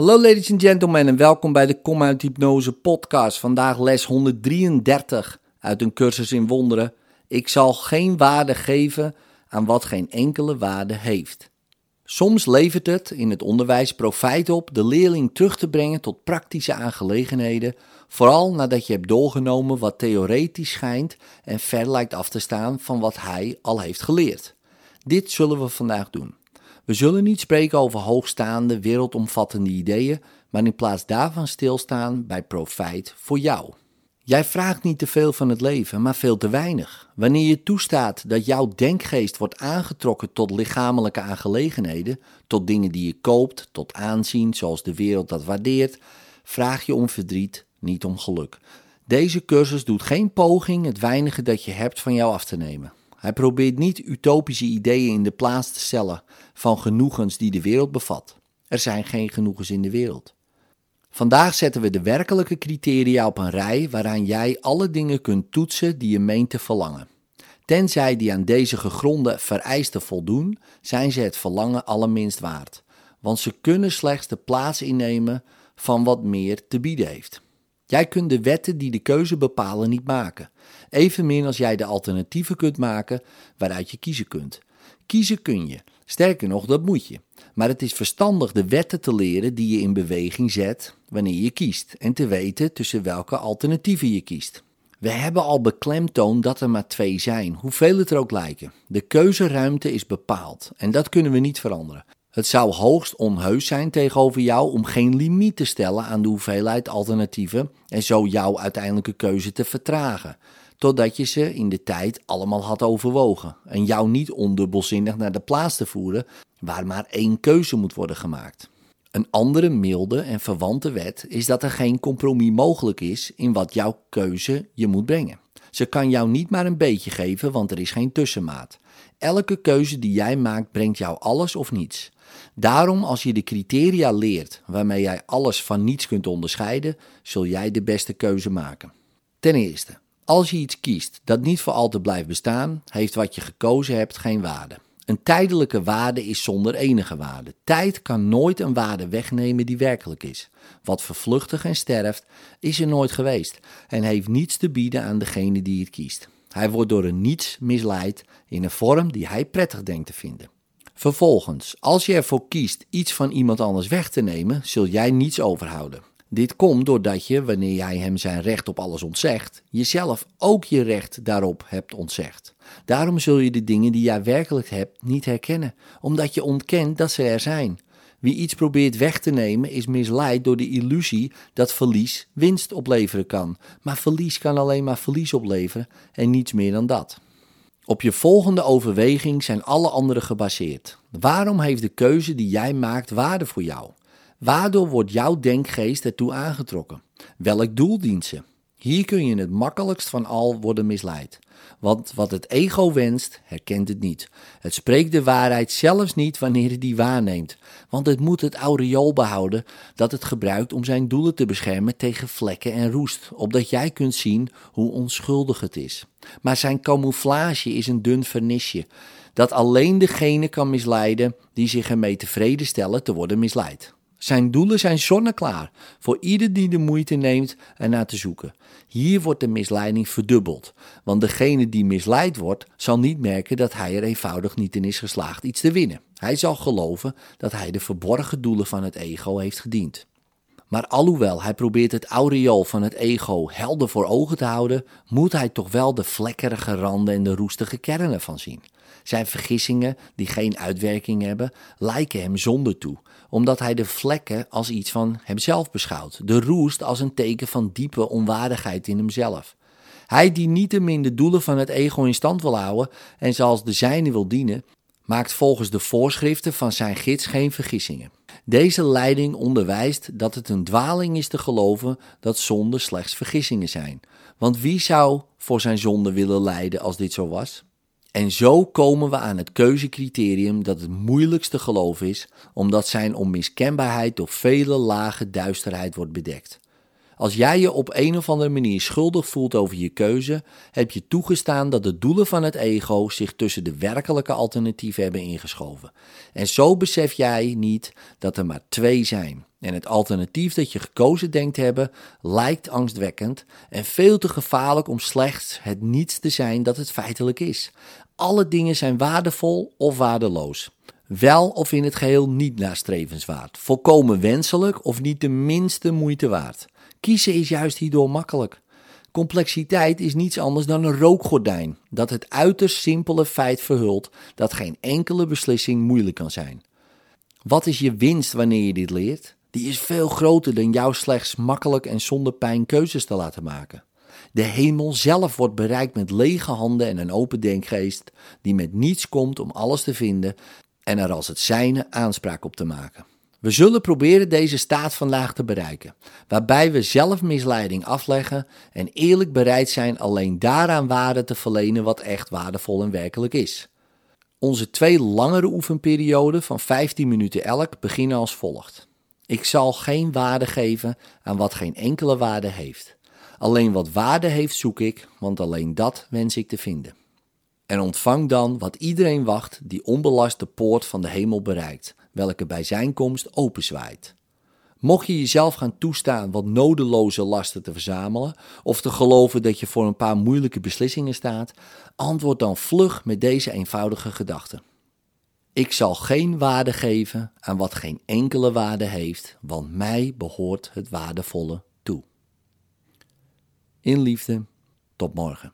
Hallo ladies and gentlemen en welkom bij de Kom Hypnose podcast. Vandaag les 133 uit een cursus in wonderen. Ik zal geen waarde geven aan wat geen enkele waarde heeft. Soms levert het in het onderwijs profijt op de leerling terug te brengen tot praktische aangelegenheden, vooral nadat je hebt doorgenomen wat theoretisch schijnt en ver lijkt af te staan van wat hij al heeft geleerd. Dit zullen we vandaag doen. We zullen niet spreken over hoogstaande, wereldomvattende ideeën, maar in plaats daarvan stilstaan bij profijt voor jou. Jij vraagt niet te veel van het leven, maar veel te weinig. Wanneer je toestaat dat jouw denkgeest wordt aangetrokken tot lichamelijke aangelegenheden, tot dingen die je koopt, tot aanzien zoals de wereld dat waardeert, vraag je om verdriet, niet om geluk. Deze cursus doet geen poging het weinige dat je hebt van jou af te nemen. Hij probeert niet utopische ideeën in de plaats te stellen van genoegens die de wereld bevat. Er zijn geen genoegens in de wereld. Vandaag zetten we de werkelijke criteria op een rij waaraan jij alle dingen kunt toetsen die je meent te verlangen. Tenzij die aan deze gegronde vereisten voldoen, zijn ze het verlangen allerminst waard, want ze kunnen slechts de plaats innemen van wat meer te bieden heeft. Jij kunt de wetten die de keuze bepalen niet maken, evenmin als jij de alternatieven kunt maken waaruit je kiezen kunt. Kiezen kun je, sterker nog, dat moet je. Maar het is verstandig de wetten te leren die je in beweging zet wanneer je kiest en te weten tussen welke alternatieven je kiest. We hebben al beklemtoond dat er maar twee zijn, hoeveel het er ook lijken. De keuzeruimte is bepaald en dat kunnen we niet veranderen. Het zou hoogst onheus zijn tegenover jou om geen limiet te stellen aan de hoeveelheid alternatieven en zo jouw uiteindelijke keuze te vertragen, totdat je ze in de tijd allemaal had overwogen en jou niet ondubbelzinnig naar de plaats te voeren waar maar één keuze moet worden gemaakt. Een andere milde en verwante wet is dat er geen compromis mogelijk is in wat jouw keuze je moet brengen. Ze kan jou niet maar een beetje geven, want er is geen tussenmaat. Elke keuze die jij maakt brengt jou alles of niets. Daarom, als je de criteria leert waarmee jij alles van niets kunt onderscheiden, zul jij de beste keuze maken. Ten eerste, als je iets kiest dat niet voor altijd blijft bestaan, heeft wat je gekozen hebt geen waarde. Een tijdelijke waarde is zonder enige waarde. Tijd kan nooit een waarde wegnemen die werkelijk is. Wat vervluchtig en sterft, is er nooit geweest en heeft niets te bieden aan degene die het kiest. Hij wordt door een niets misleid in een vorm die hij prettig denkt te vinden. Vervolgens, als je ervoor kiest iets van iemand anders weg te nemen, zul jij niets overhouden. Dit komt doordat je, wanneer jij hem zijn recht op alles ontzegt, jezelf ook je recht daarop hebt ontzegd. Daarom zul je de dingen die jij werkelijk hebt niet herkennen, omdat je ontkent dat ze er zijn. Wie iets probeert weg te nemen is misleid door de illusie dat verlies winst opleveren kan. Maar verlies kan alleen maar verlies opleveren en niets meer dan dat. Op je volgende overweging zijn alle anderen gebaseerd. Waarom heeft de keuze die jij maakt waarde voor jou? Waardoor wordt jouw denkgeest ertoe aangetrokken? Welk doel dient ze? Hier kun je het makkelijkst van al worden misleid. Want wat het ego wenst, herkent het niet. Het spreekt de waarheid zelfs niet wanneer het die waarneemt. Want het moet het aureool behouden dat het gebruikt om zijn doelen te beschermen tegen vlekken en roest, opdat jij kunt zien hoe onschuldig het is. Maar zijn camouflage is een dun vernisje, dat alleen degene kan misleiden die zich ermee tevreden stellen te worden misleid. Zijn doelen zijn zonneklaar voor ieder die de moeite neemt ernaar te zoeken. Hier wordt de misleiding verdubbeld, want degene die misleid wordt zal niet merken dat hij er eenvoudig niet in is geslaagd iets te winnen. Hij zal geloven dat hij de verborgen doelen van het ego heeft gediend. Maar alhoewel hij probeert het aureool van het ego helder voor ogen te houden, moet hij toch wel de vlekkerige randen en de roestige kernen van zien. Zijn vergissingen, die geen uitwerking hebben, lijken hem zonde toe, omdat hij de vlekken als iets van hemzelf beschouwt, de roest als een teken van diepe onwaardigheid in hemzelf. Hij die niettemin de doelen van het ego in stand wil houden en zoals de zijne wil dienen, maakt volgens de voorschriften van zijn gids geen vergissingen. Deze leiding onderwijst dat het een dwaling is te geloven dat zonden slechts vergissingen zijn. Want wie zou voor zijn zonde willen lijden als dit zo was? En zo komen we aan het keuzecriterium dat het moeilijkste geloof is, omdat zijn onmiskenbaarheid door vele lagen duisterheid wordt bedekt. Als jij je op een of andere manier schuldig voelt over je keuze, heb je toegestaan dat de doelen van het ego zich tussen de werkelijke alternatieven hebben ingeschoven. En zo besef jij niet dat er maar twee zijn. En het alternatief dat je gekozen denkt hebben, lijkt angstwekkend en veel te gevaarlijk om slechts het niets te zijn dat het feitelijk is. Alle dingen zijn waardevol of waardeloos. Wel of in het geheel niet nastrevenswaard. Volkomen wenselijk of niet de minste moeite waard. Kiezen is juist hierdoor makkelijk. Complexiteit is niets anders dan een rookgordijn dat het uiterst simpele feit verhult dat geen enkele beslissing moeilijk kan zijn. Wat is je winst wanneer je dit leert? Die is veel groter dan jou slechts makkelijk en zonder pijn keuzes te laten maken. De hemel zelf wordt bereikt met lege handen en een open denkgeest, die met niets komt om alles te vinden en er als het zijne aanspraak op te maken. We zullen proberen deze staat vandaag te bereiken, waarbij we zelfmisleiding afleggen en eerlijk bereid zijn alleen daaraan waarde te verlenen wat echt waardevol en werkelijk is. Onze twee langere oefenperioden van 15 minuten elk beginnen als volgt. Ik zal geen waarde geven aan wat geen enkele waarde heeft. Alleen wat waarde heeft zoek ik, want alleen dat wens ik te vinden. En ontvang dan wat iedereen wacht die onbelast de poort van de hemel bereikt, welke bij zijn komst openzwaait. Mocht je jezelf gaan toestaan wat nodeloze lasten te verzamelen of te geloven dat je voor een paar moeilijke beslissingen staat, antwoord dan vlug met deze eenvoudige gedachte. Ik zal geen waarde geven aan wat geen enkele waarde heeft, want mij behoort het waardevolle toe. In liefde, tot morgen.